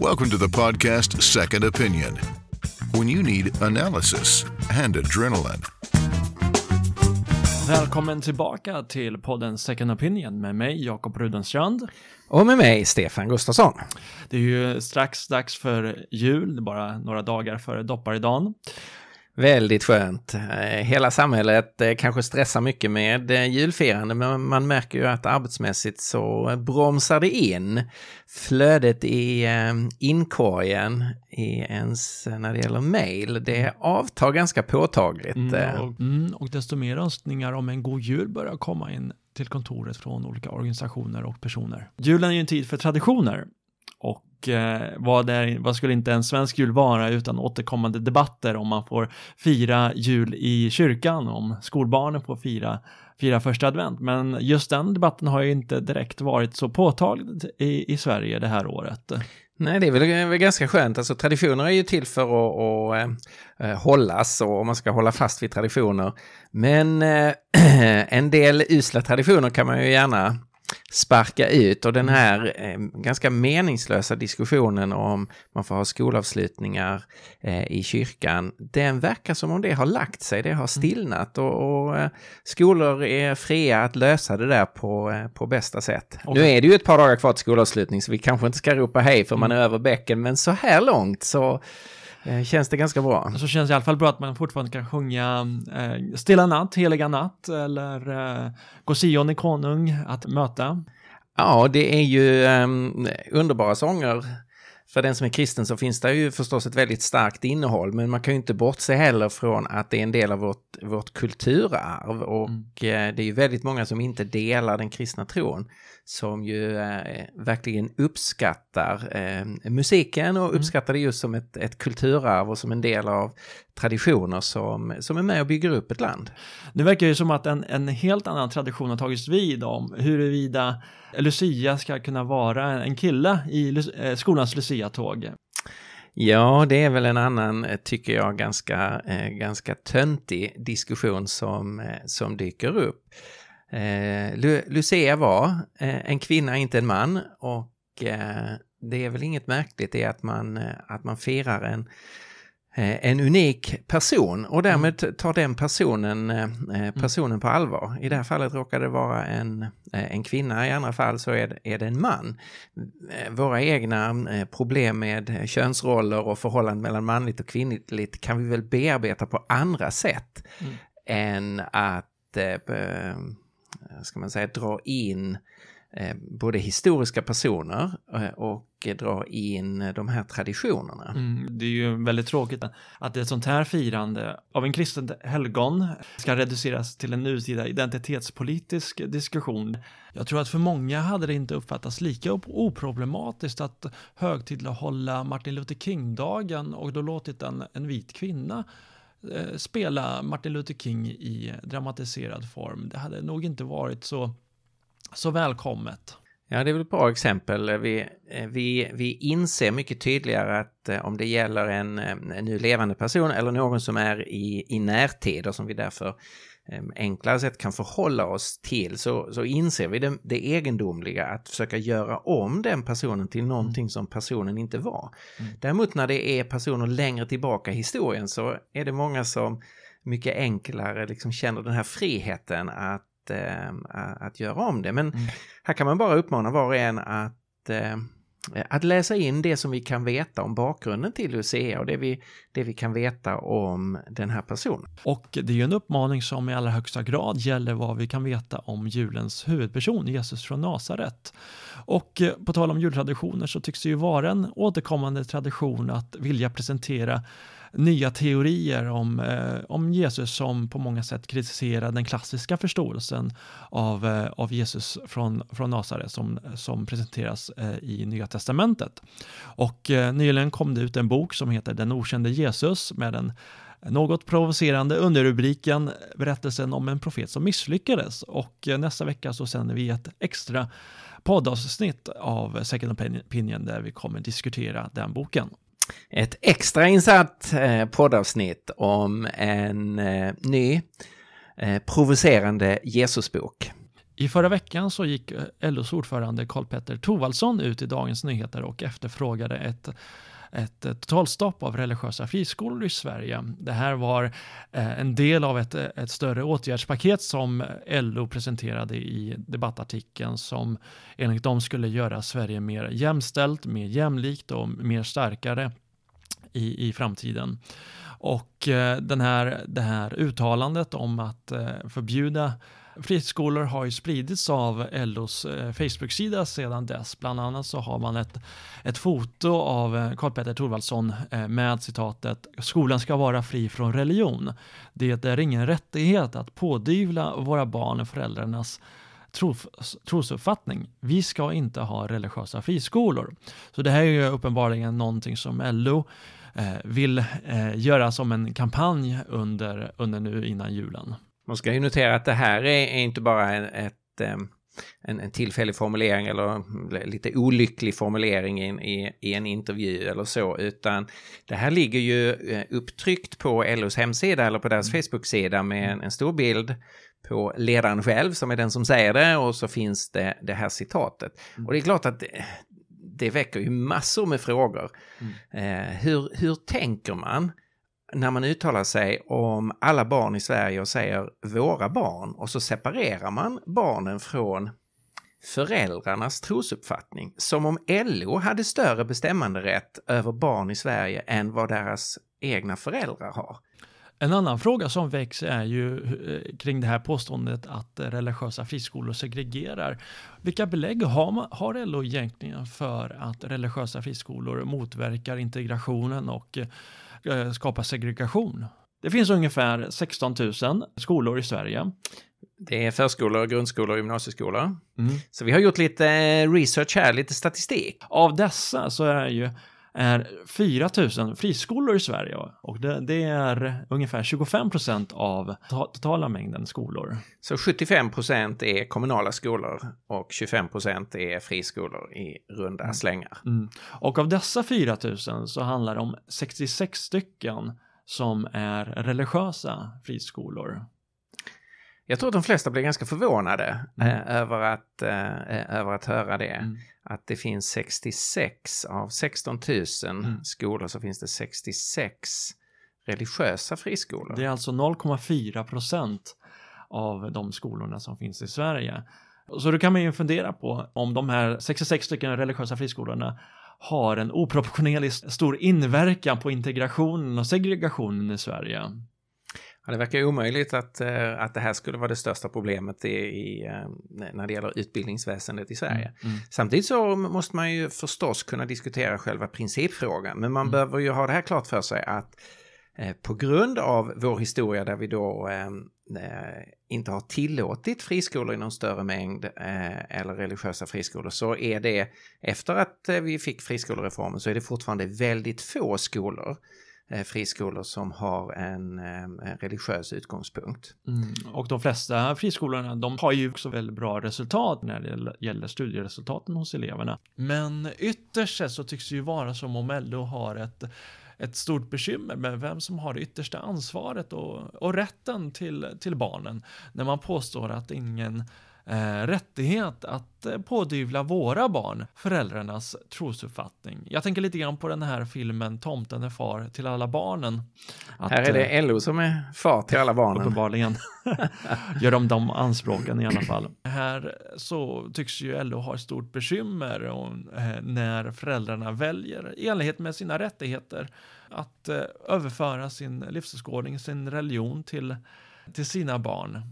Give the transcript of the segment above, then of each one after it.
Welcome to the podcast Second Opinion. When you need analysis and adrenaline. Välkommen tillbaka till podden Second Opinion med mig, Jakob Rudenstrand. Och med mig, Stefan Gustafsson. Det är ju strax dags för jul, bara några dagar före dopparedagen. Väldigt skönt. Eh, hela samhället eh, kanske stressar mycket med eh, julfirande, men man märker ju att arbetsmässigt så bromsar det in. Flödet i inkorgen i ens, när det gäller mail, det avtar ganska påtagligt. Mm, och, mm, och desto mer önskningar om en god jul börjar komma in till kontoret från olika organisationer och personer. Julen är ju en tid för traditioner och eh, vad, är, vad skulle inte en svensk jul vara utan återkommande debatter om man får fira jul i kyrkan, om skolbarnen får fira, fira första advent. Men just den debatten har ju inte direkt varit så påtaglig i, i Sverige det här året. Nej, det är väl, väl ganska skönt. Alltså traditioner är ju till för att, att äh, hållas och man ska hålla fast vid traditioner. Men äh, en del usla traditioner kan man ju gärna sparka ut och den mm. här eh, ganska meningslösa diskussionen om man får ha skolavslutningar eh, i kyrkan, den verkar som om det har lagt sig, det har mm. stillnat och, och eh, skolor är fria att lösa det där på, eh, på bästa sätt. Okay. Nu är det ju ett par dagar kvar till skolavslutning så vi kanske inte ska ropa hej för mm. man är över bäcken, men så här långt så känns det ganska bra. Så känns det i alla fall bra att man fortfarande kan sjunga eh, Stilla natt, Heliga natt eller eh, Gå Sion i konung att möta. Ja, det är ju um, underbara sånger. För den som är kristen så finns det ju förstås ett väldigt starkt innehåll, men man kan ju inte bortse heller från att det är en del av vårt, vårt kulturarv och mm. Eh, det är ju väldigt många som inte delar den kristna tron som ju eh, verkligen uppskattar eh, musiken och mm. uppskattar det just som ett, ett kulturarv och som en del av traditioner som, som är med och bygger upp ett land. Det verkar ju som att en, en helt annan tradition har tagits vid om huruvida Lucia ska kunna vara en kille i eh, skolans Lucia-tåg. Ja, det är väl en annan, eh, tycker jag, ganska, eh, ganska töntig diskussion som, som dyker upp. Eh, Lucia var eh, en kvinna, inte en man och eh, det är väl inget märkligt i att man, eh, att man firar en, eh, en unik person och därmed mm. tar den personen, mm. personen på allvar. I det här fallet råkar det vara en, en kvinna, i andra fall så är det, är det en man. Våra egna problem med könsroller och förhållanden mellan manligt och kvinnligt kan vi väl bearbeta på andra sätt mm. än att Eh, ska man säga, dra in eh, både historiska personer eh, och dra in de här traditionerna. Mm, det är ju väldigt tråkigt att ett sånt här firande av en kristen helgon ska reduceras till en nutida identitetspolitisk diskussion. Jag tror att för många hade det inte uppfattats lika oproblematiskt att högtidlighålla Martin Luther King-dagen och då låtit en, en vit kvinna Eh, spela Martin Luther King i dramatiserad form. Det hade nog inte varit så, så välkommet. Ja, det är väl ett bra exempel. Vi, eh, vi, vi inser mycket tydligare att eh, om det gäller en, en nu levande person eller någon som är i, i närtid och som vi därför enklare sätt kan förhålla oss till så, så inser vi det, det egendomliga att försöka göra om den personen till någonting mm. som personen inte var. Mm. Däremot när det är personer längre tillbaka i historien så är det många som mycket enklare liksom känner den här friheten att, äh, att göra om det. Men mm. här kan man bara uppmana var och en att äh, Eh, att läsa in det som vi kan veta om bakgrunden till Lucia och det vi, det vi kan veta om den här personen. Och det är ju en uppmaning som i allra högsta grad gäller vad vi kan veta om julens huvudperson, Jesus från Nasaret. Och eh, på tal om jultraditioner så tycks det ju vara en återkommande tradition att vilja presentera nya teorier om, eh, om Jesus som på många sätt kritiserar den klassiska förståelsen av, eh, av Jesus från, från Nasaret som, som presenteras eh, i Nya Testamentet. Och eh, nyligen kom det ut en bok som heter Den okände Jesus med den något provocerande underrubriken Berättelsen om en profet som misslyckades och eh, nästa vecka så sänder vi ett extra poddavsnitt av Second Opinion där vi kommer diskutera den boken. Ett extrainsatt eh, poddavsnitt om en eh, ny eh, provocerande Jesusbok. I förra veckan så gick eh, LOs ordförande Karl-Petter Thorwaldsson ut i Dagens Nyheter och efterfrågade ett ett totalstopp av religiösa friskolor i Sverige. Det här var eh, en del av ett, ett större åtgärdspaket som LO presenterade i debattartikeln som enligt dem skulle göra Sverige mer jämställt, mer jämlikt och mer starkare i, i framtiden. Och eh, den här, det här uttalandet om att eh, förbjuda Friskolor har ju spridits av LOs eh, Facebook-sida sedan dess. Bland annat så har man ett, ett foto av eh, Karl-Petter Thorvaldsson eh, med citatet “Skolan ska vara fri från religion. Det är ingen rättighet att pådyvla våra barn föräldrarnas trosuppfattning. Vi ska inte ha religiösa friskolor. Så det här är ju uppenbarligen någonting som LO eh, vill eh, göra som en kampanj under, under nu innan julen. Man ska ju notera att det här är, är inte bara en, ett, en, en tillfällig formulering eller lite olycklig formulering i, i, en intervju eller så, utan det här ligger ju eh, upptryckt på LOs hemsida eller på deras mm. Facebook-sida med en, en, stor bild på ledaren själv som är den som säger det och så finns det det här citatet. Mm. Och det är klart att det, det väcker ju massor med frågor. Mm. Eh, hur, hur tänker man? När man uttalar sig om alla barn i Sverige och säger våra barn och så separerar man barnen från föräldrarnas trosuppfattning. Som om LO hade större bestämmanderätt över barn i Sverige än vad deras egna föräldrar har. En annan fråga som väcks är ju eh, kring det här påståendet att eh, religiösa friskolor segregerar. Vilka belägg har, man, har LO egentligen för att religiösa friskolor motverkar integrationen och eh, skapa segregation. Det finns ungefär 16 000 skolor i Sverige. Det är förskolor, grundskolor och gymnasieskolor. Mm. Så vi har gjort lite eh, research här, lite statistik. Av dessa så är ju är 4 000 friskolor i Sverige och det, det är ungefär 25 procent av totala mängden skolor. Så 75 procent är kommunala skolor och 25 procent är friskolor i runda mm. slängar. Mm. Och av dessa 4 000 så handlar det om 66 stycken som är religiösa friskolor. Jag tror att de flesta blir ganska förvånade mm. eh, över, att, eh, över att höra det. Mm. Att det finns 66 av 16 000 mm. skolor så finns det 66 religiösa friskolor. Det är alltså 0,4 procent av de skolorna som finns i Sverige. Så då kan man ju fundera på om de här 66 stycken religiösa friskolorna har en oproportionerligt stor inverkan på integrationen och segregationen i Sverige. Ja, det verkar omöjligt att, eh, att det här skulle vara det största problemet i, i eh, när det gäller utbildningsväsendet i Sverige. Mm. Mm. Samtidigt så måste man ju förstås kunna diskutera själva principfrågan, men man mm. behöver ju ha det här klart för sig att eh, på grund av vår historia där vi då eh, inte har tillåtit friskolor i någon större mängd eh, eller religiösa friskolor så är det efter att vi fick friskolereformen så är det fortfarande väldigt få skolor Eh, friskolor som har en, eh, en religiös utgångspunkt. Mm. Och de flesta friskolorna de har ju också väldigt bra resultat när det gäller studieresultaten hos eleverna. Men ytterst sett så tycks det ju vara som om LO har ett ett stort bekymmer med vem som har det yttersta ansvaret och, och rätten till, till barnen när man påstår att ingen eh, rättighet att eh, pådyvla våra barn föräldrarnas trosuppfattning. Jag tänker lite grann på den här filmen Tomten är far till alla barnen. Att, här är det eh, LO som är far till alla barnen. Uppenbarligen. Gör de de anspråken i alla fall. Här så tycks ju LO ha ett stort bekymmer och, eh, när föräldrarna väljer i enlighet med sina rättigheter att eh, överföra sin livsåskådning, sin religion till, till sina barn.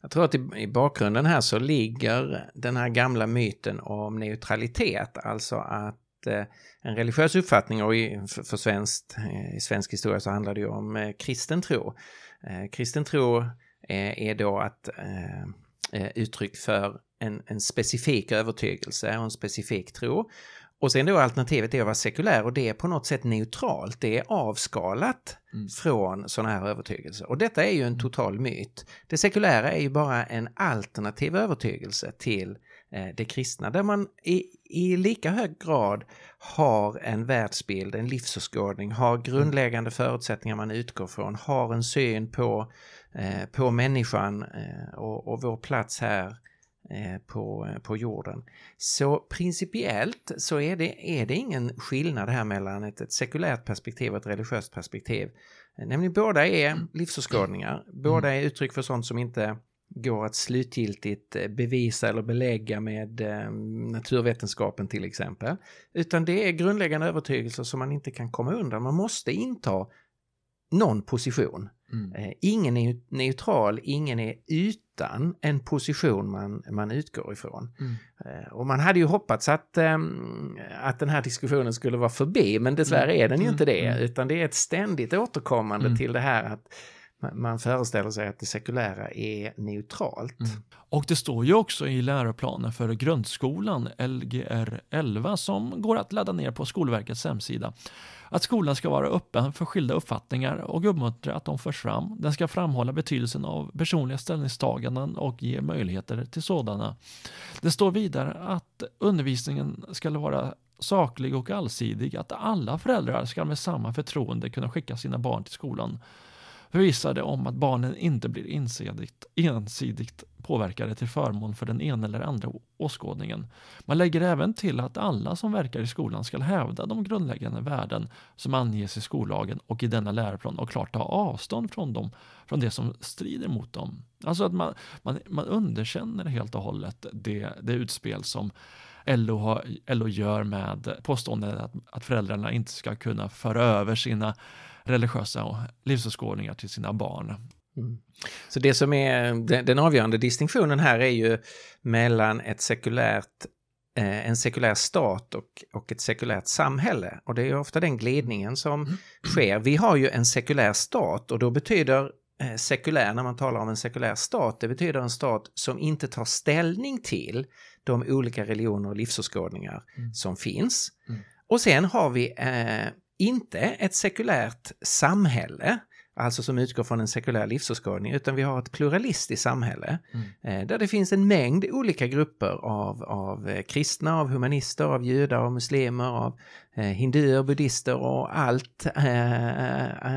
Jag tror att i, i, bakgrunden här så ligger den här gamla myten om neutralitet, alltså att eh, en religiös uppfattning och i, för, för svenskt, eh, i svensk historia så handlar det ju om eh, kristen tro. Eh, kristen tro eh, är då att uttryck för en, en specifik övertygelse och en specifik tro. Och sen då alternativet är att vara sekulär och det är på något sätt neutralt, det är avskalat mm. från sådana här övertygelser. Och detta är ju en mm. total myt. Det sekulära är ju bara en alternativ övertygelse till eh, det kristna, där man i, i lika hög grad har en världsbild, en livsåskådning, har mm. grundläggande förutsättningar man utgår från, har en syn på, eh, på människan eh, och, och vår plats här på, på jorden. Så principiellt så är det, är det ingen skillnad här mellan ett, ett sekulärt perspektiv och ett religiöst perspektiv. Nämligen båda är livsåskådningar, båda är uttryck för sånt som inte går att slutgiltigt eh, bevisa eller belägga med eh, naturvetenskapen till exempel. Utan det är grundläggande övertygelser som man inte kan komma undan. Man måste inta någon position. Mm. Eh, ingen är neutral, ingen är utan en position man, man utgår ifrån. Mm. Och man hade ju hoppats att, ehm, att den här diskussionen skulle vara förbi, men dessvärre mm. är den ju inte det, mm. utan det är ett ständigt återkommande mm. till det här att man föreställer sig att det sekulära är neutralt. Mm. Och det står ju också i läroplanen för grundskolan, Lgr 11, som går att ladda ner på Skolverkets hemsida, att skolan ska vara öppen för skilda uppfattningar och uppmuntra att de förs fram. Den ska framhålla betydelsen av personliga ställningstaganden och ge möjligheter till sådana. Det står vidare att undervisningen ska vara saklig och allsidig, att alla föräldrar ska med samma förtroende kunna skicka sina barn till skolan förvissade om att barnen inte blir ensidigt, ensidigt påverkade till förmån för den ena eller andra åskådningen. Man lägger även till att alla som verkar i skolan ska hävda de grundläggande värden som anges i skollagen och i denna läroplan och klart ta avstånd från dem, från det som strider mot dem. Alltså att man, man, man underkänner helt och hållet det, det utspel som LO, har, LO gör med påståendet att, att föräldrarna inte ska kunna föra över sina religiösa livsåskådningar till sina barn. Mm. Så det som är den, den, avgörande distinktionen här är ju mellan ett sekulärt eh, en sekulär stat och, och ett sekulärt samhälle. Och det är ofta den glidningen som mm. sker. Vi har ju en sekulär stat och då betyder eh, sekulär, när man talar om en sekulär stat, det betyder en stat som inte tar ställning till de olika religioner och livsåskådningar mm. som finns. Mm. Och sen har vi eh, inte ett sekulärt samhälle, alltså som utgår från en sekulär livsåskådning, utan vi har ett pluralistiskt samhälle mm. Eh, där det finns en mängd olika grupper av, av eh, kristna, av humanister, av judar, av muslimer, av eh, hinduer, buddhister och allt,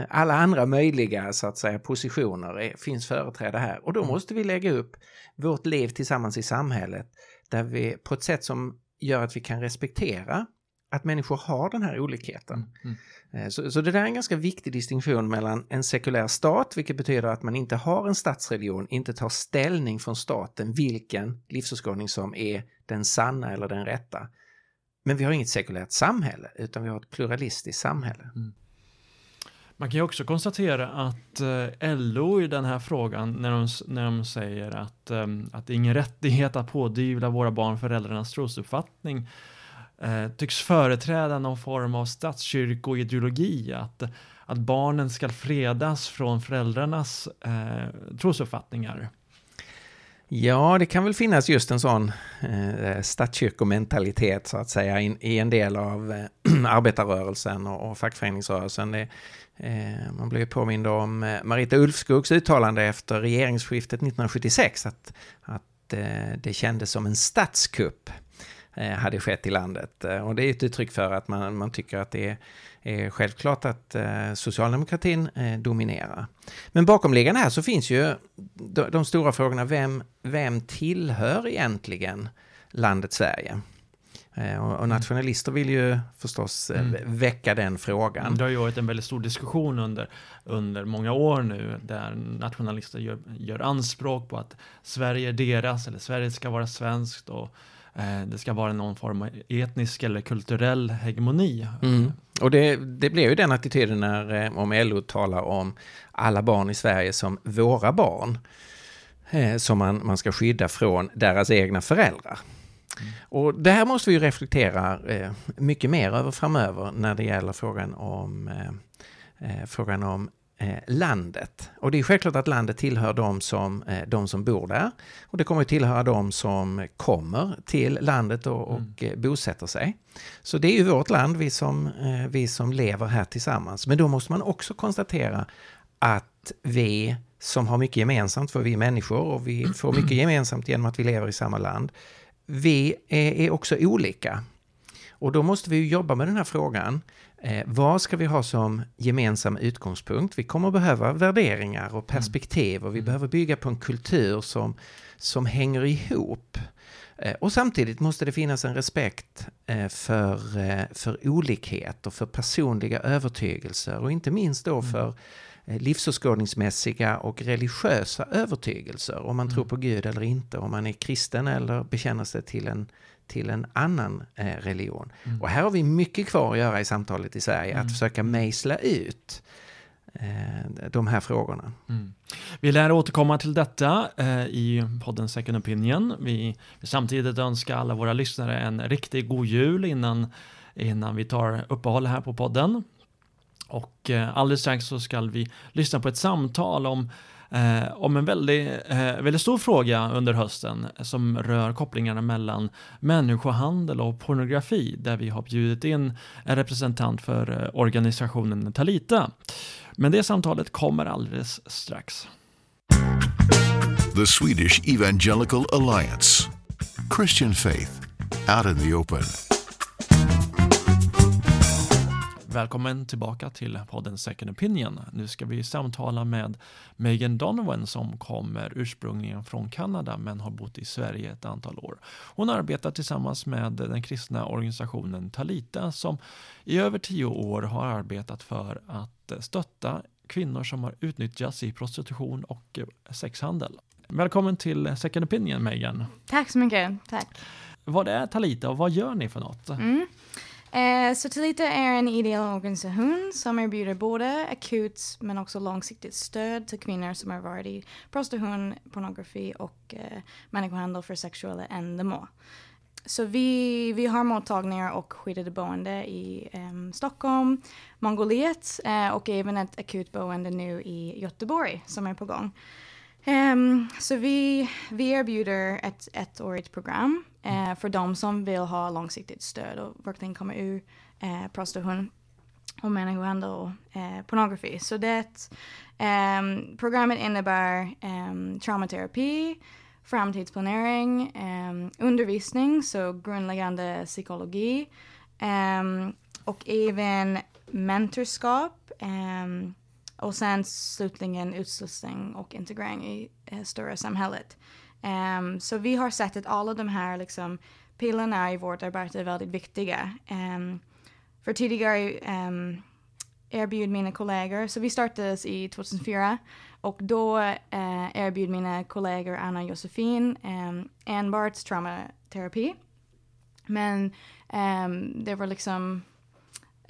alla andra möjliga så att säga positioner finns företrädda här. Och då mm. måste vi lägga upp vårt liv tillsammans i samhället där vi på ett sätt som gör att vi kan respektera att människor har den här olikheten. Mm. Mm. Eh, så, så, det där är en ganska viktig distinktion mellan en sekulär stat, vilket betyder att man inte har en statsreligion, inte tar ställning från staten vilken livsåskådning som är den sanna eller den rätta. Men vi har inget sekulärt samhälle, utan vi har ett pluralistiskt samhälle. Mm. Man kan ju också konstatera att eh, LO i den här frågan, när de, när de säger att, eh, att det är ingen rättighet att pådyvla våra barn föräldrarnas trosuppfattning, eh, tycks företräda någon form av statskyrkoideologi, att, att barnen ska fredas från föräldrarnas eh, trosuppfattningar. Ja, det kan väl finnas just en sån eh, statskyrkomentalitet så att säga i, i en del av eh, arbetarrörelsen och, och fackföreningsrörelsen. Det, eh, man blir påmind om eh, Marita Ulfskogs uttalande efter regeringsskiftet 1976 att, att eh, det kändes som en statskupp Eh, hade skett i landet. Eh, och det är ett uttryck för att man, man tycker att det är, är självklart att eh, socialdemokratin dominerar. Men bakomliggande här så finns ju de, de stora frågorna, vem, vem tillhör egentligen landet Sverige? Och, och nationalister vill ju förstås mm. väcka den frågan. Det har ju varit en väldigt stor diskussion under, under många år nu där nationalister gör, gör anspråk på att Sverige är deras eller Sverige ska vara svenskt och Eh, det ska vara någon form av etnisk eller kulturell hegemoni. Mm. Och det, det blev ju den attityden när, eh, om LO talar om alla barn i Sverige som våra barn, eh, som man, man ska skydda från deras egna föräldrar. Mm. Och det här måste vi reflektera mycket mer över framöver när det gäller frågan om, frågan om eh, landet. Och det är självklart att landet tillhör de som, eh, de som bor där. Och det kommer att tillhöra de som kommer till landet och, och mm. Eh, bosätter sig. Så det är ju vårt land, vi som, eh, vi som lever här tillsammans. Men då måste man också konstatera att vi som har mycket gemensamt, för vi är människor och vi får mycket gemensamt genom att vi lever i samma land. Vi är, är också olika. Och då måste vi jobba med den här frågan. Eh, vad ska vi ha som gemensam utgångspunkt? Vi kommer behöva värderingar och perspektiv och vi behöver bygga på en kultur som, som hänger ihop. Eh, och samtidigt måste det finnas en respekt eh, för, eh, för olikhet och för personliga övertygelser och inte minst då för livsåskådningsmässiga och religiösa övertygelser. Om man mm. tror på Gud eller inte, om man är kristen eller bekänner sig till en, till en annan religion. Mm. Och här har vi mycket kvar att göra i samtalet i Sverige, mm. att försöka mejsla ut Eh, de här frågorna. Mm. Vi lär återkomma till detta eh, i podden Second Opinion. Vi vill samtidigt önska alla våra lyssnare en riktigt god jul innan, innan vi tar uppehåll här på podden. Och eh, alldeles strax så ska vi lyssna på ett samtal om eh, om en väldigt, eh, väldigt stor fråga under hösten som rör kopplingarna mellan människohandel och pornografi där vi har bjudit in en representant för eh, organisationen Talita. Men det samtalet kommer alldeles strax. The Swedish Evangelical Alliance Christian Faith Out in the Open Välkommen tillbaka till podden Second Opinion. Nu ska vi samtala med Megan Donovan som kommer ursprungligen från Kanada men har bott i Sverige ett antal år. Hon arbetar tillsammans med den kristna organisationen Talita som i över tio år har arbetat för att stötta kvinnor som har utnyttjats i prostitution och sexhandel. Välkommen till Second Opinion Megan. Tack så mycket. Tack. Vad är Talita och vad gör ni för något? Mm. Eh, är en ideell organisation som erbjuder både akut men också långsiktigt stöd till kvinnor som har varit i prostitution, pornografi och eh, människohandel för sexuella ändamål. Så vi, vi har mottagningar och skyddade boende i eh, Stockholm, Mongoliet eh, och även ett akutboende nu i Göteborg som är på gång. Um, så vi, vi erbjuder ett ettårigt program eh, för de som vill ha långsiktigt stöd och verkligen komma ur eh, prostitution och människohandel och eh, pornografi. Så det um, programmet innebär um, traumaterapi, framtidsplanering, ehm, undervisning, så grundläggande psykologi och även mentorskap och sen slutligen utslussning och integrering i eh, större samhället. Um, så vi har sett att alla de här liksom, pilarna i vårt arbete är väldigt viktiga. Um, för tidigare um, erbjöd mina kollegor, så vi startades i 2004 och då uh, erbjöd mina kollegor Anna och Josefin um, enbart traumaterapi. Men um, det var liksom,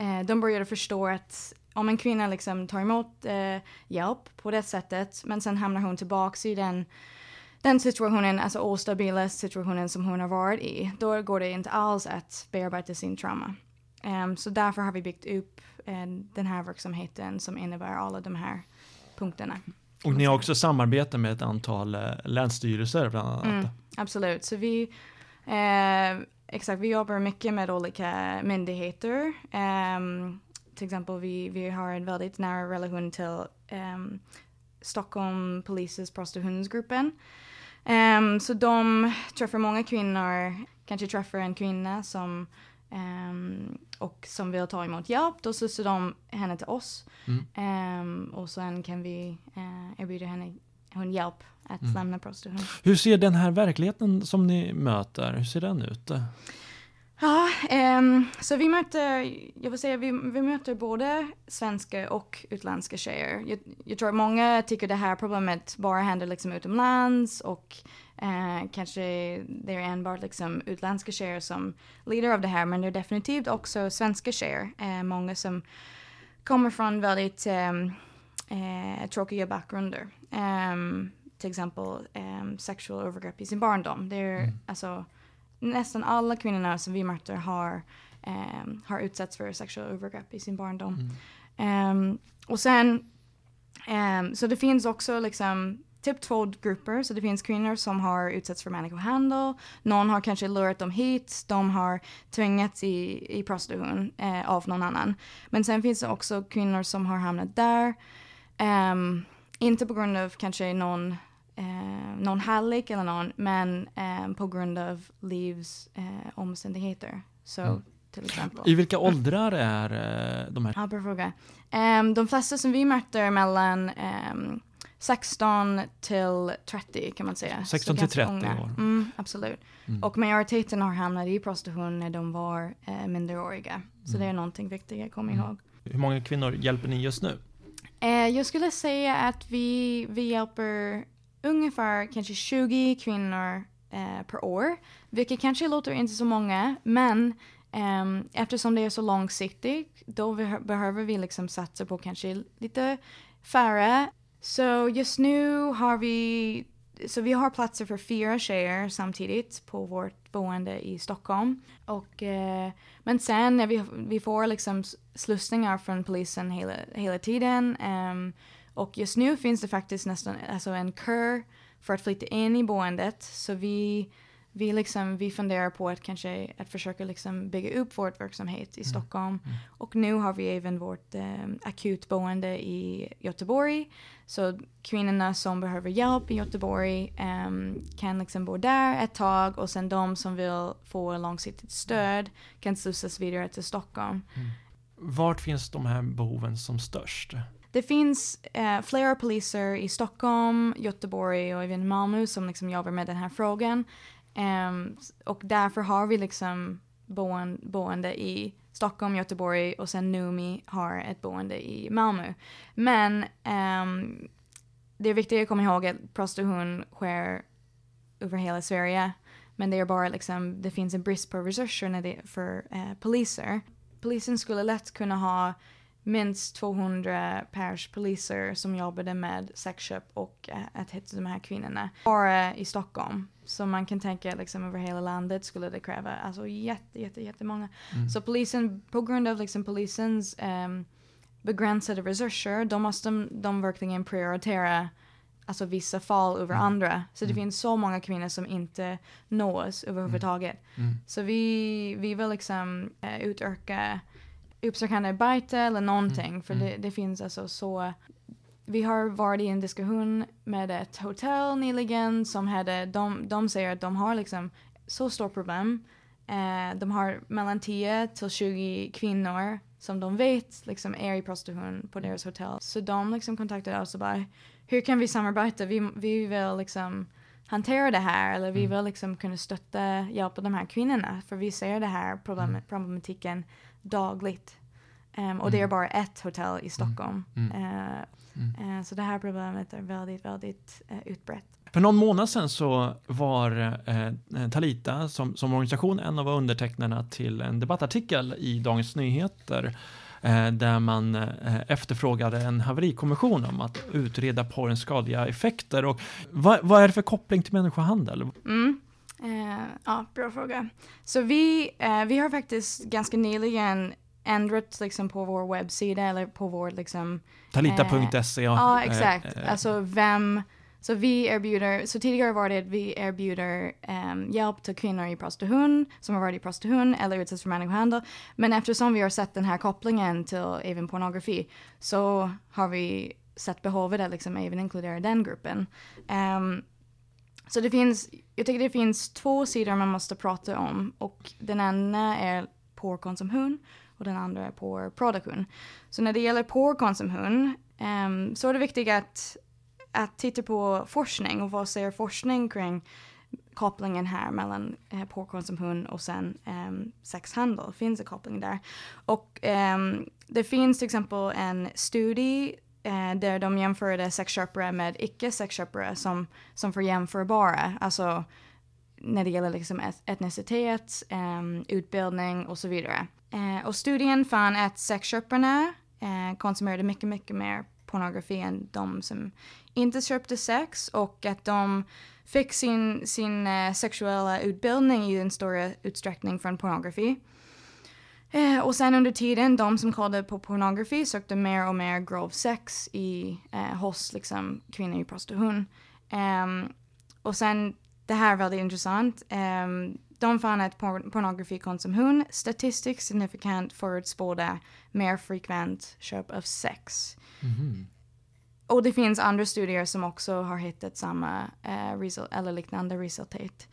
uh, de började förstå att om en kvinna liksom tar emot uh, hjälp på det sättet men sen hamnar hon tillbaks i den, den situationen, alltså ostabila situationen som hon har varit i, då går det inte alls att bearbeta sin trauma. Um, så därför har vi byggt upp uh, den här verksamheten som innebär alla de här punkterna. Och ni har också samarbete med ett antal uh, länsstyrelser bland annat? Mm, absolut, så vi uh, Exakt, vi jobbar mycket med olika myndigheter. Um, till exempel vi, vi har en väldigt nära relation till um, Stockholm Polises prostitutionsgruppen. Um, så de träffar många kvinnor, kanske träffar en kvinna som um, och som vill ta emot hjälp, då slussar de henne till oss. Mm. Um, och sen kan vi uh, erbjuda henne hon hjälp att mm. lämna prostitution. Hur ser den här verkligheten som ni möter, hur ser den ut? Ja, um, så vi möter, jag vill säga, vi, vi möter både svenska och utländska tjejer. Jag, jag tror att många tycker det här problemet bara händer liksom utomlands och uh, kanske det är enbart liksom utländska tjejer som lider av det här, men det är definitivt också svenska tjejer. Uh, många som kommer från väldigt um, uh, tråkiga bakgrunder. Um, till exempel sexuella övergrepp i sin barndom. Det är mm. alltså nästan alla kvinnorna som vi möter har, um, har utsatts för sexuella övergrepp i sin barndom. Mm. Um, och sen, um, så det finns också liksom typ två grupper. Så det finns kvinnor som har utsatts för människohandel. Någon har kanske lurat dem hit. De har tvingats i, i prostitution eh, av någon annan. Men sen finns det också kvinnor som har hamnat där. Inte på grund av kanske någon eh, någon hallick eller någon, men eh, på grund av livs eh, omständigheter. Så mm. till exempel. I vilka åldrar är eh, de här? Ja, bra fråga. Ehm, de flesta som vi möter är mellan ehm, 16 till 30 kan man säga. 16 Så till ganska 30 unga. år. Mm, absolut. Mm. Och majoriteten har hamnat i prostitution när de var eh, minderåriga. Så Mm. det är någonting viktigt att komma Mm. ihåg. Hur många kvinnor hjälper ni just nu? Eh, jag skulle säga att vi, vi hjälper ungefär kanske 20 kvinnor eh, per år. Vilket kanske låter inte så många, men ehm, eftersom det är så långsiktigt, då vi, behöver vi liksom satsa på kanske lite färre. Så just nu har vi, så vi har platser för fyra tjejer samtidigt på vårt boende i Stockholm. Och, eh, men sen när vi, vi får liksom slussningar från polisen hela, hela tiden. ehm, och just nu finns det faktiskt nästan alltså en kör för att flytta in i boendet. Så vi, vi, liksom, vi funderar på att kanske att försöka liksom bygga upp vår verksamhet i Stockholm. Och nu har vi även vårt eh, akutboende i Göteborg. Så kvinnorna som behöver hjälp i Göteborg ehm, kan liksom bo där ett tag och sen de som vill få långsiktigt stöd kan slussas vidare till Stockholm. Vart finns de här behoven som störst? Det finns eh, flera poliser i Stockholm, Göteborg och även Malmö som liksom jobbar med den här frågan. Um, och därför har vi liksom boen, boende i Stockholm, Göteborg och sen Numi har ett boende i Malmö. Men um, det är viktigt att komma ihåg att prostitution sker över hela Sverige. Men det är bara liksom, det finns en brist på resurser när det, för eh, poliser. Polisen skulle lätt kunna ha minst 200 pers poliser som jobbade med sexköp och eh, att hitta de här kvinnorna. Bara i Stockholm. Så man kan tänka liksom över hela landet skulle det kräva alltså jätte, jätte, jättemånga. Mm. Så polisen, på grund av liksom polisens ehm, begränsade resurser, då måste de, de verkligen prioritera alltså vissa fall över Mm. andra. Så det Mm. finns så många kvinnor som inte nås överhuvudtaget. Mm. Så vi, vi vill liksom uh, utöka uppsökande arbete eller någonting. Mm, För mm. det, det finns alltså så... Vi har varit i en diskussion med ett hotell nyligen som hade, de, de säger att de har liksom så stort problem. Eh, de har mellan 10 till 20 kvinnor som de vet liksom är i prostitution på deras hotell. Så de liksom kontaktade oss och bara, hur kan vi samarbeta? Vi, vi vill liksom hantera det här eller vi Mm. vill liksom kunna stötta, hjälpa de här kvinnorna. För vi ser det här problem, Mm. problematiken dagligt. Ehm, och det är Mm. bara ett hotell i Stockholm. Mm. Mm. eh, så det här problemet är väldigt, väldigt eh, utbrett. För någon månad sedan så var eh, Talita som, som organisation en av undertecknarna till en debattartikel i Dagens Nyheter eh, där man eh, efterfrågade en haverikommission om att utreda porrens skadliga effekter. Och vad, vad är det för koppling till människohandel? Mm. Eh, ja, bra fråga. Så vi, eh, vi har faktiskt ganska nyligen ändrat liksom, på vår webbsida eller på vår liksom, Talita.se. Ja, eh, exakt. eh, Alltså vem, så vi erbjuder, så tidigare var det att vi erbjuder um, hjälp till kvinnor i prostitution, som har varit i prostitution eller utsatts för människohandel. Men eftersom vi har sett den här kopplingen till även pornografi så har vi sett behovet att liksom även inkludera den gruppen. Ehm, så det finns, jag tycker det finns två sidor man måste prata om och den ena är porrkonsumtion och den andra är porrproduktion. Så när det gäller porrkonsumtion um, ehm, så är det viktigt att, att titta på forskning och vad säger forskning kring kopplingen här mellan eh, porrkonsumtion och sen um, sexhandel. Finns det koppling där? Och um, det finns till exempel en studie eh, där de jämförde sexköpare med icke-sexköpare som, som för jämförbara. Alltså när det gäller liksom etnicitet, ehm, utbildning och så vidare. Eh, och studien fann att sexköparna eh, konsumerade mycket, mycket mer pornografi än de som inte köpte sex och att de fick sin, sin eh, sexuella utbildning i en större utsträckning från pornografi. Eh, och sen under tiden, de som kollade på pornografi sökte mer och mer grov sex i, eh, hos liksom, kvinnor i prostitution. Ehm, och sen, det här är väldigt intressant. Ehm, de fann att por- pornografikonsumtion statistiskt signifikant förutspådde mer frekvent köp av sex. mhm. Och det finns andra studier som också har hittat samma eh, eller liknande resultat.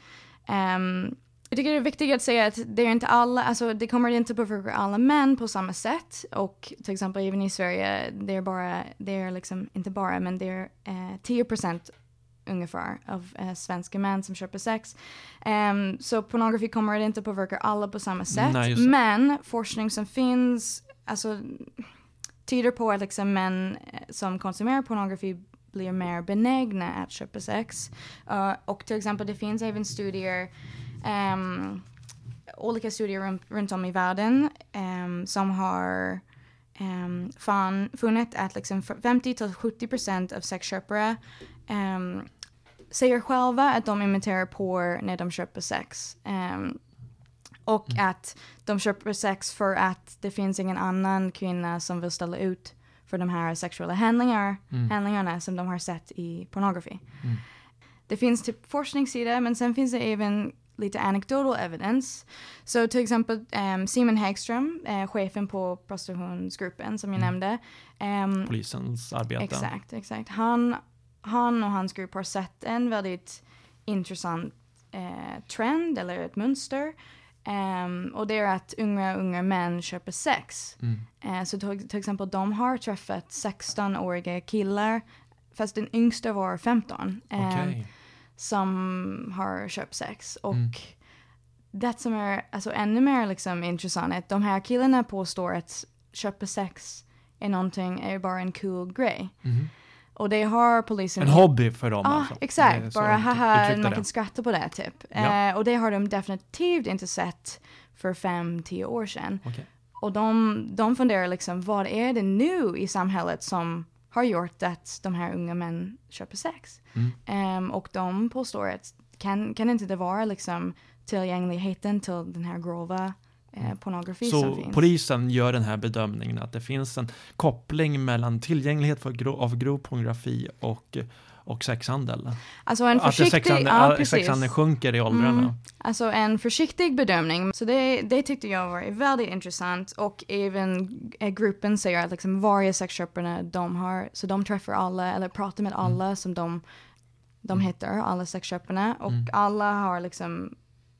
Ehm, Jag tycker det är viktigt att säga att det är inte alla, alltså det kommer inte påverka alla män på samma sätt. Och till exempel även i Sverige, det är bara, det är liksom, inte bara, men det är eh, 10% ungefär av eh, svenska män som köper sex. Um, så pornografi kommer inte påverka alla på samma sätt. Nej, men forskning som finns, alltså tyder på att liksom män eh, som konsumerar pornografi blir mer benägna att köpa sex. Uh, och till exempel det finns även studier, ehm, olika studier runt, runt om i världen ehm, som har um, fan, funnit att liksom 50-70% av sexköpare um, säger själva att de imiterar porr när de köper sex. Um, och att de köper sex för att det finns ingen annan kvinna som vill ställa ut för de här sexuella handlingar, handlingarna som de har sett i pornografi. Det finns typ forskningssida men sen finns det även lite anecdotal evidence. Så till exempel um, Simon Häggström, eh, chefen på prostitutionsgruppen som jag nämnde. ehm, Polisens arbete. Exakt, exakt. Han, han och hans grupp har sett en väldigt intressant eh, trend eller ett mönster. Ehm, och det är att unga, unga män köper sex. Mm. Eh, så till, till exempel de har träffat 16-åriga killar, fast den yngsta var 15. ehm, Okej. Som har köpt sex. Och Mm. det som är alltså, ännu mer liksom, intressant är att de här killarna påstår att köpa sex är någonting, är bara en cool grej. Mhm. Och det har polisen... En hobby för dem Ja, alltså. Exakt. Bara de haha, man kan skratta på det typ. Ja. Eh, och det har de definitivt inte sett för fem, tio år sedan. Okej. Och de, de funderar liksom, vad är det nu i samhället som har gjort att de här unga män köper sex? Mm. Ehm, och de påstår att kan, kan inte det vara liksom tillgängligheten till den här grova eh, pornografi som Så finns? polisen gör den här bedömningen att det finns en koppling mellan tillgänglighet för gro- av grov pornografi och, och sexhandel. Alltså en Att försiktig, sexhandel, ja, precis. sexhandeln sjunker i åldrarna. Mm. Alltså en försiktig bedömning. Så det, det tyckte jag var väldigt intressant. Och även eh, gruppen säger att liksom varje sexköpare de har, så de träffar alla eller pratar med alla som de, de hittar, alla sexköparna. Och Mm. alla har liksom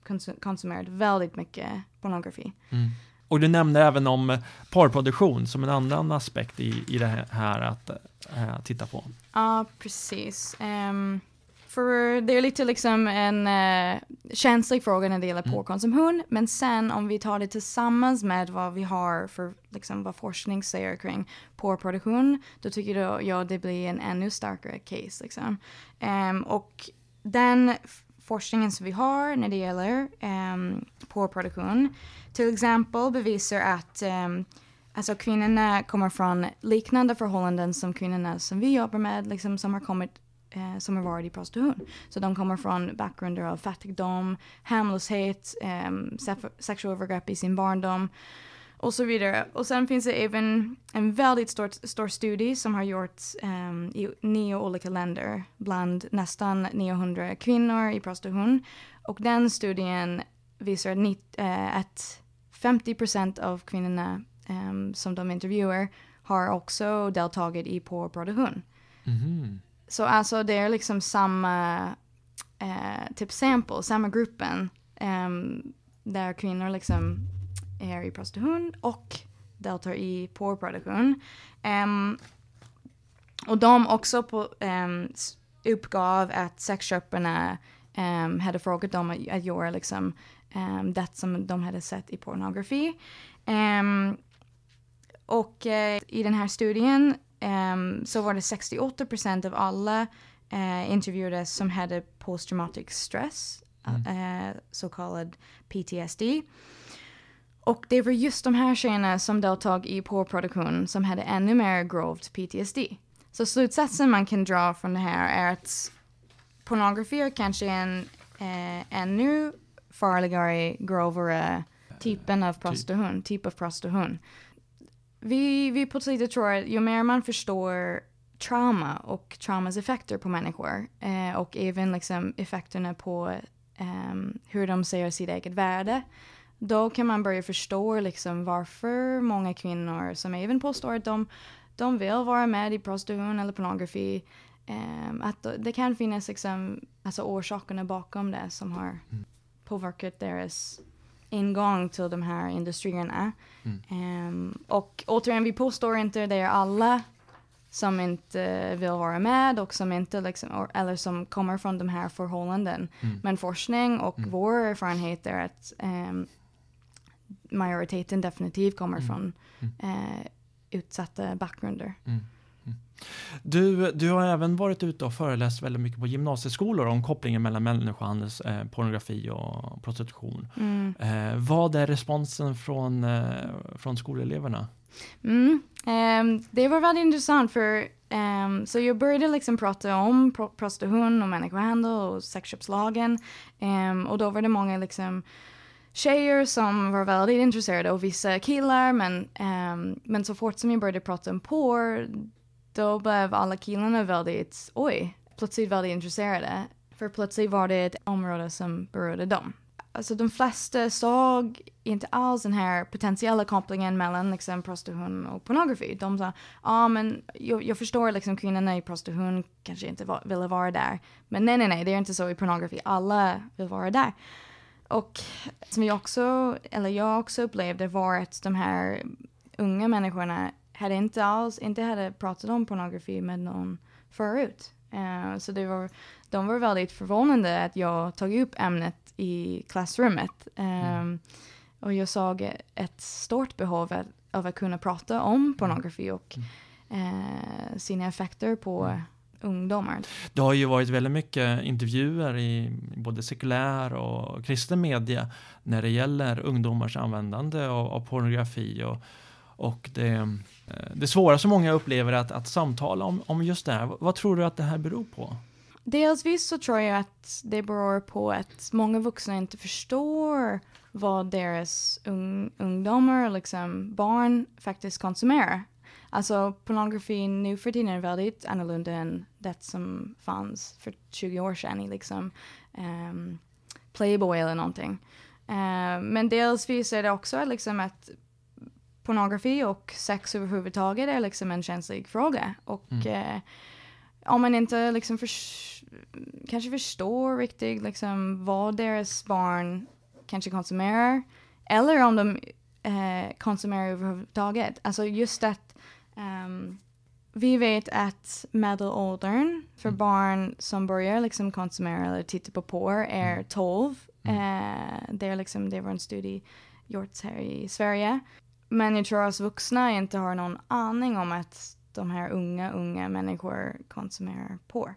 konsum- konsumerat väldigt mycket pornografi. Mm. Och du nämnde även om eh, parproduktion som en annan aspekt i, i det här att eh, titta på. Ja, precis. Ehm, för det är lite liksom en uh, känslig fråga när det gäller Mm. porrkonsumtion. Men sen om vi tar det tillsammans med vad vi har för liksom, vad forskning säger kring porrproduktion. Då tycker jag ja, det blir en ännu starkare case. Liksom. Ehm, och den forskningen som vi har när det gäller um, porrproduktion. Till exempel bevisar att um, Alltså kvinnorna kommer från liknande förhållanden som kvinnorna som vi jobbar med, liksom som har kommit eh, som har varit i prostitution. Så de kommer från bakgrunder av fattigdom, hemlöshet, eh, sexuella övergrepp i sin barndom och så vidare. Och sen finns det även en väldigt stor, stor studie som har gjorts ehm, i nio olika länder bland nästan 900 kvinnor i prostitution. Och den studien visar att, eh, att 50% av kvinnorna ehm, som de intervjuar har också deltagit i porrproduktion. Mhm. Så alltså det är liksom samma eh, typ sample, samma gruppen ehm, där kvinnor liksom är i prostitution och deltar i porrproduktion. Ehm, och de också på, s- uppgav att sexköparna um, hade frågat dem att, att göra liksom, um, det som de hade sett i pornografi. Och eh, i den här studien så var det 68% av alla uh, intervjuades som hade posttraumatic stress, eh, så kallad PTSD. Och det var just de här tjejerna som deltog i porrproduktion som hade ännu mer grovt PTSD. Så slutsatsen man kan dra från det här är att pornografi är kanske en eh, ännu farligare, grovare typen av prostitution, typ av prostitution. Vi, vi på Slita tror att ju mer man förstår trauma och traumas effekter på människor eh, och även liksom effekterna på ehm, hur de ser sitt eget värde då kan man börja förstå liksom varför många kvinnor som även påstår att de, de vill vara med i prostitution eller pornografi ehm, att det kan finnas liksom, alltså orsakerna bakom det som har påverkat deras ingång till de här industrierna. Um, och återigen, vi påstår inte det är alla som inte vill vara med och som inte liksom, eller som kommer från de här förhållanden. Mm. Men forskning och vår erfarenhet är att um, majoriteten definitivt kommer från uh, utsatta bakgrunder. Du, du har även varit ute och föreläst väldigt mycket på gymnasieskolor om kopplingen mellan människohandel, eh, pornografi och prostitution. Mm. Eh, vad är responsen från, eh, från skoleleverna? Mm. ehm, det var väldigt intressant för ehm, så jag började liksom prata om pro- prostitution och människohandel och sexköpslagen. Ehm, och då var det många liksom tjejer som var väldigt intresserade och vissa killar men, um, men så fort som jag började prata om porr då blev alla killarna väldigt, oj, plötsligt väldigt intresserade. För plötsligt var det ett område som berörde dem. Alltså de flesta såg inte alls den här potentiella kopplingen mellan liksom, prostitution och pornografi. De sa, ja ah, men jag, jag förstår liksom kvinnorna i prostitution kanske inte va, ville vara där. Men nej, nej, nej, det är inte så i pornografi. Alla vill vara där. Och som jag också, eller jag också upplevde var att de här unga människorna hade inte alls, inte hade pratat om pornografi med någon förut. Eh, så det var, de var väldigt förvånande att jag tog upp ämnet i klassrummet. Um, och jag såg ett stort behov av, av att kunna prata om pornografi och eh, sina effekter på ungdomar. Det har ju varit väldigt mycket intervjuer i både sekulär och kristen media när det gäller ungdomars användande av, av pornografi och, och det, eh, det svåra som många upplever att, att samtala om, om just det här. Vad tror du att det här beror på? Delvis så tror jag att det beror på att många vuxna inte förstår vad deras ung, ungdomar, liksom barn, faktiskt konsumerar. Alltså pornografi nu för tiden är väldigt annorlunda än det som fanns för 20 år sedan i liksom um, Playboy eller någonting. Uh, men delvis är det också liksom att pornografi och sex överhuvudtaget är liksom en känslig fråga. Och mm. uh, om man inte liksom för, kanske förstår riktigt liksom vad deras barn kanske konsumerar eller om de eh, konsumerar överhuvudtaget. Alltså just att um, vi vet att medelåldern för Mm. barn som börjar liksom konsumera eller titta på porr är Mm. 12. Mm. Eh, det, är liksom, det var en studie gjorts här i Sverige. Men jag tror att vuxna inte har någon aning om att de här unga, unga människor konsumerar porr.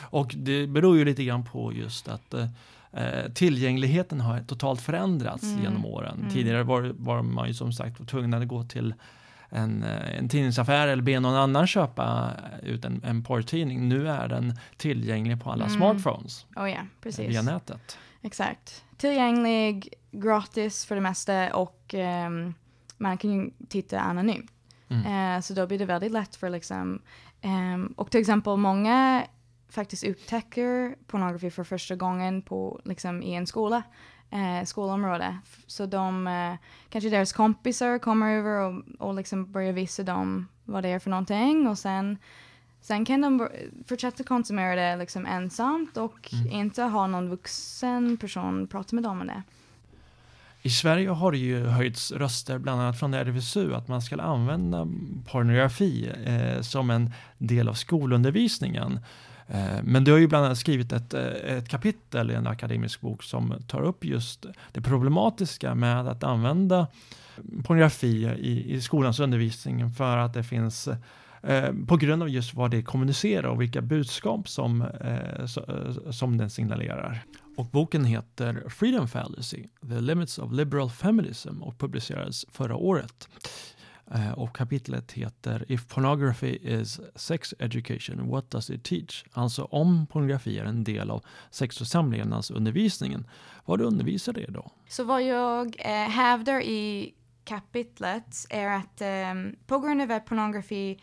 Och det beror ju lite grann på just att eh, tillgängligheten har totalt förändrats Mm. genom åren. Mm. Tidigare var, var man ju som sagt tvungen att gå till en, eh, en tidningsaffär eller be någon annan köpa ut en, en porrtidning. Nu är den tillgänglig på alla Mm. smartphones Oh ja, precis. via nätet. Exakt. Tillgänglig, gratis för det mesta och ehm, man kan ju titta anonymt. Mm. Eh, så då blir det väldigt lätt för liksom, ehm, och till exempel många faktiskt upptäcker pornografi för första gången på, liksom, i en skola, eh, skolområde. Så de, eh, kanske deras kompisar kommer över och, och liksom börjar visa dem vad det är för någonting och sen Sen kan de fortsätta konsumera det liksom ensamt och Mm. inte ha någon vuxen person prata med dem om det. I Sverige har det ju höjts röster, bland annat från RFSU, att man ska använda pornografi eh, som en del av skolundervisningen. Eh, men du har ju bland annat skrivit ett, eh, ett kapitel i en akademisk bok som tar upp just det problematiska med att använda pornografi i, i skolans undervisning för att det finns eh, på grund av just vad det kommunicerar och vilka budskap som, eh, so, eh, som den signalerar. Och boken heter Freedom Fallacy, The Limits of Liberal Feminism och publicerades förra året. Eh, och kapitlet heter If Pornography is Sex Education, What Does It Teach? Alltså om pornografi är en del av sex och samlevnadsundervisningen, vad undervisar det då? Så vad jag eh, hävdar i kapitlet är att eh, på grund av att pornografi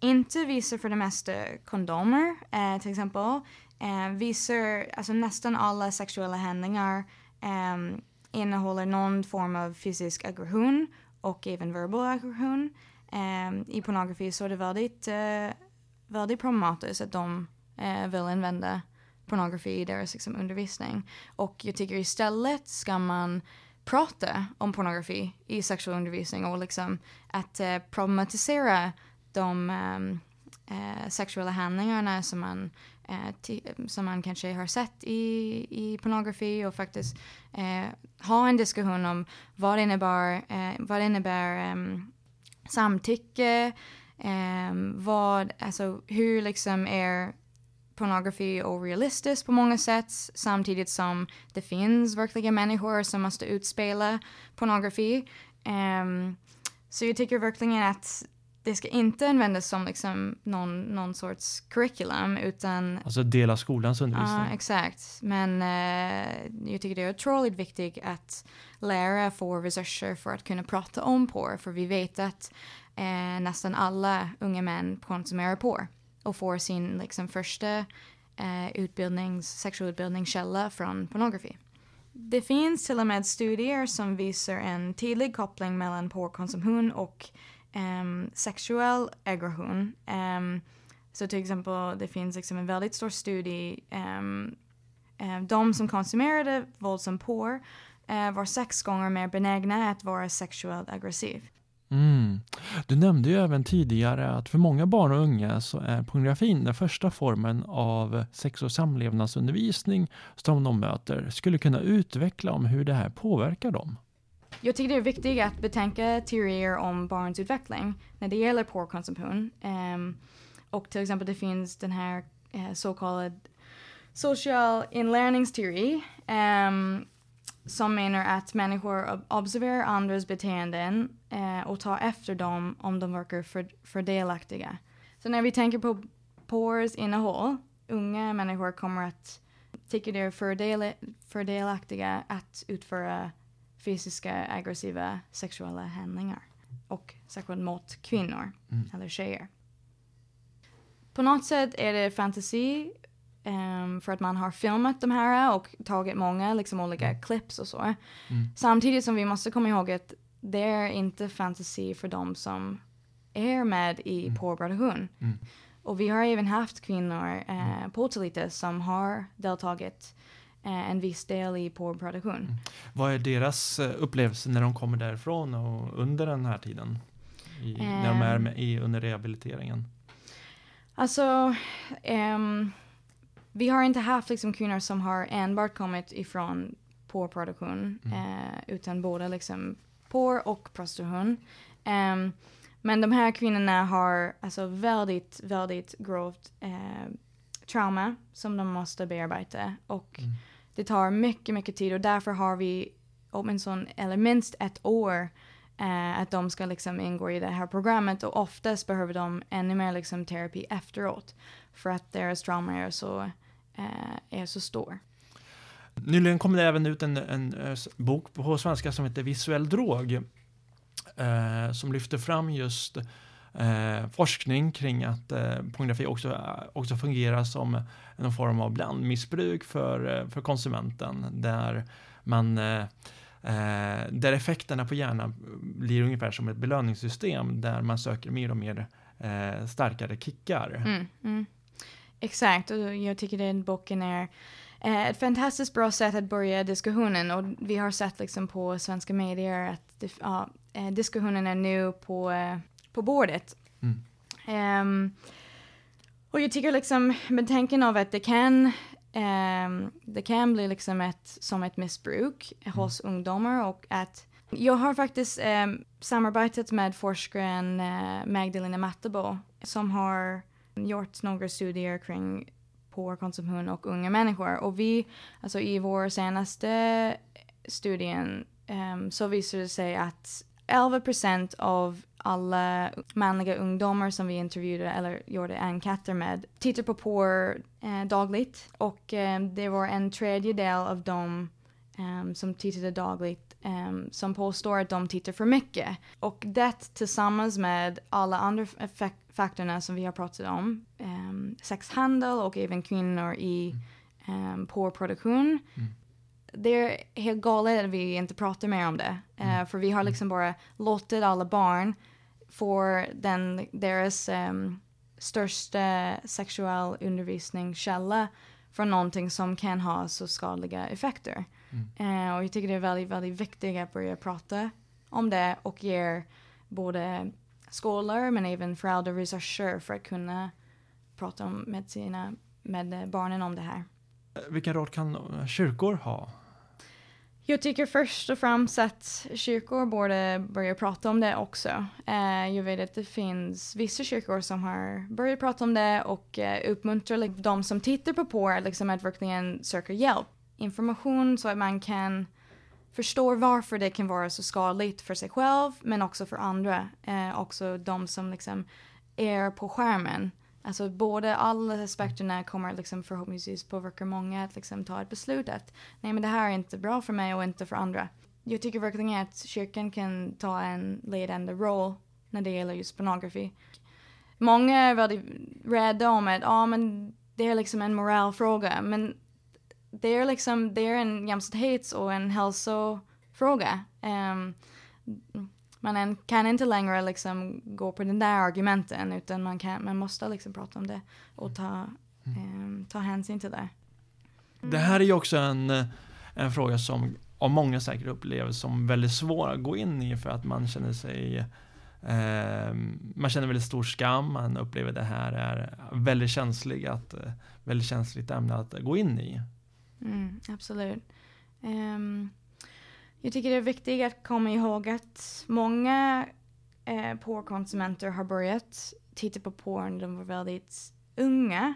inte visar för det mesta kondomer, eh, till exempel, eh, visar alltså nästan alla sexuella handlingar eh, innehåller någon form av fysisk aggression och även verbal aggression. Eh, I pornografi så är det väldigt, eh, väldigt problematiskt att de eh, vill använda pornografi i deras liksom, undervisning. Och jag tycker istället ska man prata om pornografi i sexuell undervisning och liksom att eh, problematisera de um, sexuella handlingarna som man, Eh, eh, som man kanske har sett i, i pornografi och faktiskt eh, ha en diskussion om vad det innebär, vad det innebär um, samtycke, um, vad, alltså hur liksom är pornografi orealistiskt på många sätt samtidigt som det finns verkliga människor som måste utspela pornografi. Um, så jag tycker verkligen att det ska inte användas som liksom någon, någon sorts curriculum utan... Alltså del av skolans undervisning. Ja, exakt. Men uh, jag tycker det är otroligt viktigt att lärare får resurser för att kunna prata om porr för vi vet att uh, nästan alla unga män konsumerar porr och får sin liksom, första eh, utbildnings, sexualutbildningskälla från pornografi. Det finns till och med studier som visar en tydlig koppling mellan porrkonsumtion och um, sexuell aggression. Um, så till exempel, det finns liksom en väldigt stor studie. Um, de som konsumerade våld som porr uh, var sex gånger mer benägna att vara sexuellt aggressiv. Mm. Du nämnde ju även tidigare att för många barn och unga så är pornografin den första formen av sex och samlevnadsundervisning som de möter. Skulle kunna utveckla om hur det här påverkar dem? Jag tycker det är viktigt att betänka teorier om barns utveckling när det gäller porrkonsumtion. Um, och till exempel det finns den här eh, uh, så kallad social inlärningsteori um, som menar att människor observerar andras beteenden uh, och tar efter dem om de verkar för, delaktiga. Så när vi tänker på porrs innehåll, unga människor kommer att tycka det är fördel, fördelaktiga att utföra fysiska aggressiva sexuella handlingar och särskilt mot kvinnor mm. eller tjejer. På något sätt är det fantasi Um, för att man har filmat de här och tagit många liksom, olika mm. clips och så. Mm. Samtidigt som vi måste komma ihåg att det är inte fantasi för de som är med i mm. porrproduktion. Mm. Och vi har även haft kvinnor eh, på Tolita som har deltagit en viss del i porrproduktion. Mm. Vad är deras eh, upplevelse när de kommer därifrån och under den här tiden? I, um, när de är ehm. med i, under rehabiliteringen? Alltså, um, vi har inte haft liksom kvinnor som har enbart kommit ifrån porrproduktion, mm. eh, utan både liksom porr och prostitution. Um, men de här kvinnorna har alltså väldigt, väldigt grovt eh, trauma som de måste bearbeta. Och mm det tar mycket, mycket tid och därför har vi åtminstone, eller minst ett år eh, att de ska liksom ingå i det här programmet och oftast behöver de ännu mer liksom terapi efteråt för att deras trauma är så, eh, är så stor. Nyligen kom det även ut en, en, eh, en bok på svenska som heter Visuell drog eh, som lyfter fram just eh, forskning kring att eh, pornografi också, eh, också fungerar som en form av blandmissbruk för, eh, för konsumenten där man eh, eh, där effekterna på hjärnan blir ungefär som ett belöningssystem där man söker mer och mer eh, starkare kickar. Mm, mm. Exakt, och jag tycker den boken är ett fantastiskt bra sätt att börja diskussionen och vi har sett liksom på svenska medier att ja, diskussionen är nu på, på bordet. Mm. Um, och jag tycker liksom med tanken av att det kan Um, det kan bli liksom ett, som ett missbruk mm. hos ungdomar och att jag har faktiskt um, samarbetat med forskaren uh, Magdalena Mattebo som har gjort några studier kring porrkonsumtion och unga människor och vi, alltså i vår senaste studien um, så visade det sig att 11 procent av alla manliga ungdomar som vi intervjuade eller gjorde enkäter med tittar på porr eh, dagligt. Och eh, det var en tredjedel av dem um, som tittade dagligt um, som påstår att de tittar för mycket. Och det tillsammans med alla andra faktorerna som vi har pratat om, um, sexhandel och även kvinnor i um, porrproduktion, mm det är helt galet att vi inte pratar mer om det. Mm. Uh, för vi har liksom bara låtit alla barn få den, deras um, största sexuell undervisningskälla från någonting som kan ha så skadliga effekter. Eh, och jag tycker det är väldigt, väldigt viktigt att börja prata om det och ge både skolor men även föräldrar resurser för att kunna prata om med, sina, med barnen om det här. Vilken roll kan kyrkor ha? Jag tycker först och främst att kyrkor borde börja prata om det också. Eh, jag vet att det finns vissa kyrkor som har börjat prata om det och eh, uppmuntrar like, de som tittar på porr liksom, att verkligen söka hjälp. Information så att man kan förstå varför det kan vara så skadligt för sig själv men också för andra. Eh, också de som liksom är på skärmen. Alltså både alla aspekterna kommer liksom förhoppningsvis påverka många att liksom ta ett beslut att nej men det här är inte bra för mig och inte för andra. Jag tycker verkligen att kyrkan kan ta en ledande roll när det gäller just pornografi. Många är väldigt rädda om att ah, men det är liksom en moralfråga men det är liksom det är en jämställdhets och en hälsofråga. Um, man kan inte längre liksom gå på den där argumenten utan man, kan, man måste liksom prata om det och ta, eh, ta hänsyn till det. Det här är ju också en, en fråga som av många säkert upplever som väldigt svår att gå in i för att man känner sig eh, man känner väldigt stor skam, man upplever det här är väldigt känsligt, att, väldigt känsligt ämne att gå in i. Mm, absolut. Um, jag tycker det är viktigt att komma ihåg att många eh, porrkonsumenter har börjat titta på porr när de var väldigt unga.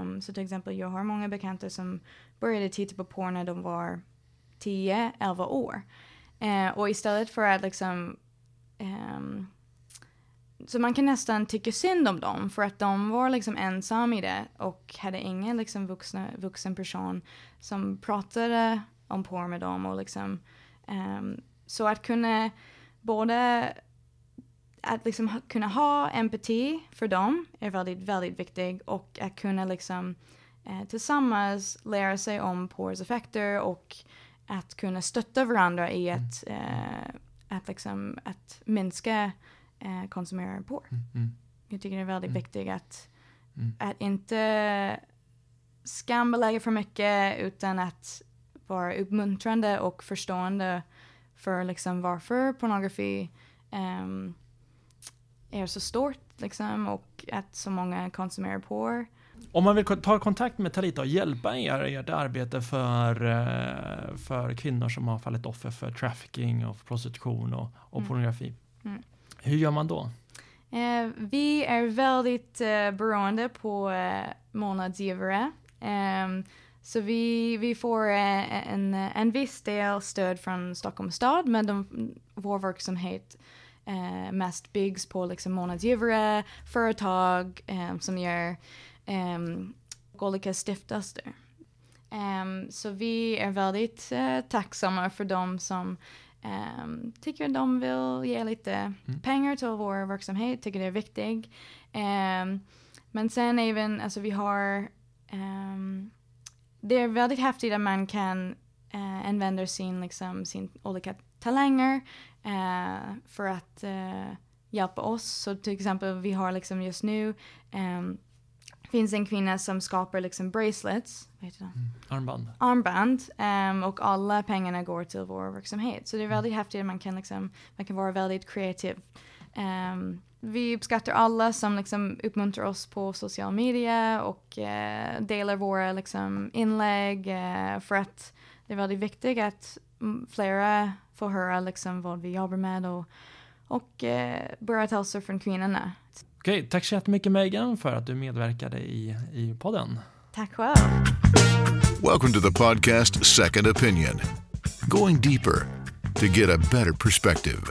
Um, så till exempel jag har många bekanta som började titta på porr när de var 10-11 år. Uh, och istället för att liksom um, så man kan nästan tycka synd om dem för att de var liksom ensamma i det och hade ingen liksom vuxna, vuxen person som pratade om porr med dem och liksom um, så att kunna både att liksom kunna ha empati för dem är väldigt, väldigt viktigt och att kunna liksom eh, tillsammans lära sig om porrs effekter och att kunna stötta varandra i mm. att, eh, att, liksom, att minska eh, konsumera porr. Mm, mm. Jag tycker det är väldigt mm. viktigt att, mm. att inte skambelägga för mycket utan att vara uppmuntrande och förstående för liksom varför pornografi um, är så stort liksom, och att så många konsumerar porr. Om man vill ta kontakt med Talita och hjälpa er i ert arbete för, eh, för kvinnor som har fallit offer för trafficking och prostitution och, och mm. pornografi. Mm. Hur gör man då? Eh, vi är väldigt eh, beroende på eh, månadsgivare. Um, så vi, vi får eh, en, en viss del stöd från Stockholms stad, men de, vår verksamhet eh, mest byggs på liksom månadsgivare, företag eh, som gör eh, olika stiftelser. Um, så vi är väldigt uh, tacksamma för dem som um, tycker att de vill ge lite mm. pengar till vår verksamhet, tycker det är viktigt. Um, men sen även, alltså vi har um, det är väldigt häftigt att man kan uh, använda sin, liksom, sin olika talanger uh, för att uh, hjälpa oss. Så till exempel vi har liksom just nu um, finns en kvinna som skapar liksom bracelets. Vad heter det? Mm. Armband. Armband. Um, och alla pengarna går till vår verksamhet. Så det är väldigt häftigt att man kan, liksom, man kan vara väldigt kreativ. Um, vi uppskattar alla som liksom uppmuntrar oss på social media och uh, delar våra liksom, inlägg uh, för att det är väldigt viktigt att flera får höra liksom, vad vi jobbar med och, och uh, börja hälsa från kvinnorna. Okej, tack så jättemycket Megan för att du medverkade i, i podden. Tack själv. Welcome to the podcast Second Opinion. Going deeper to get a better perspective.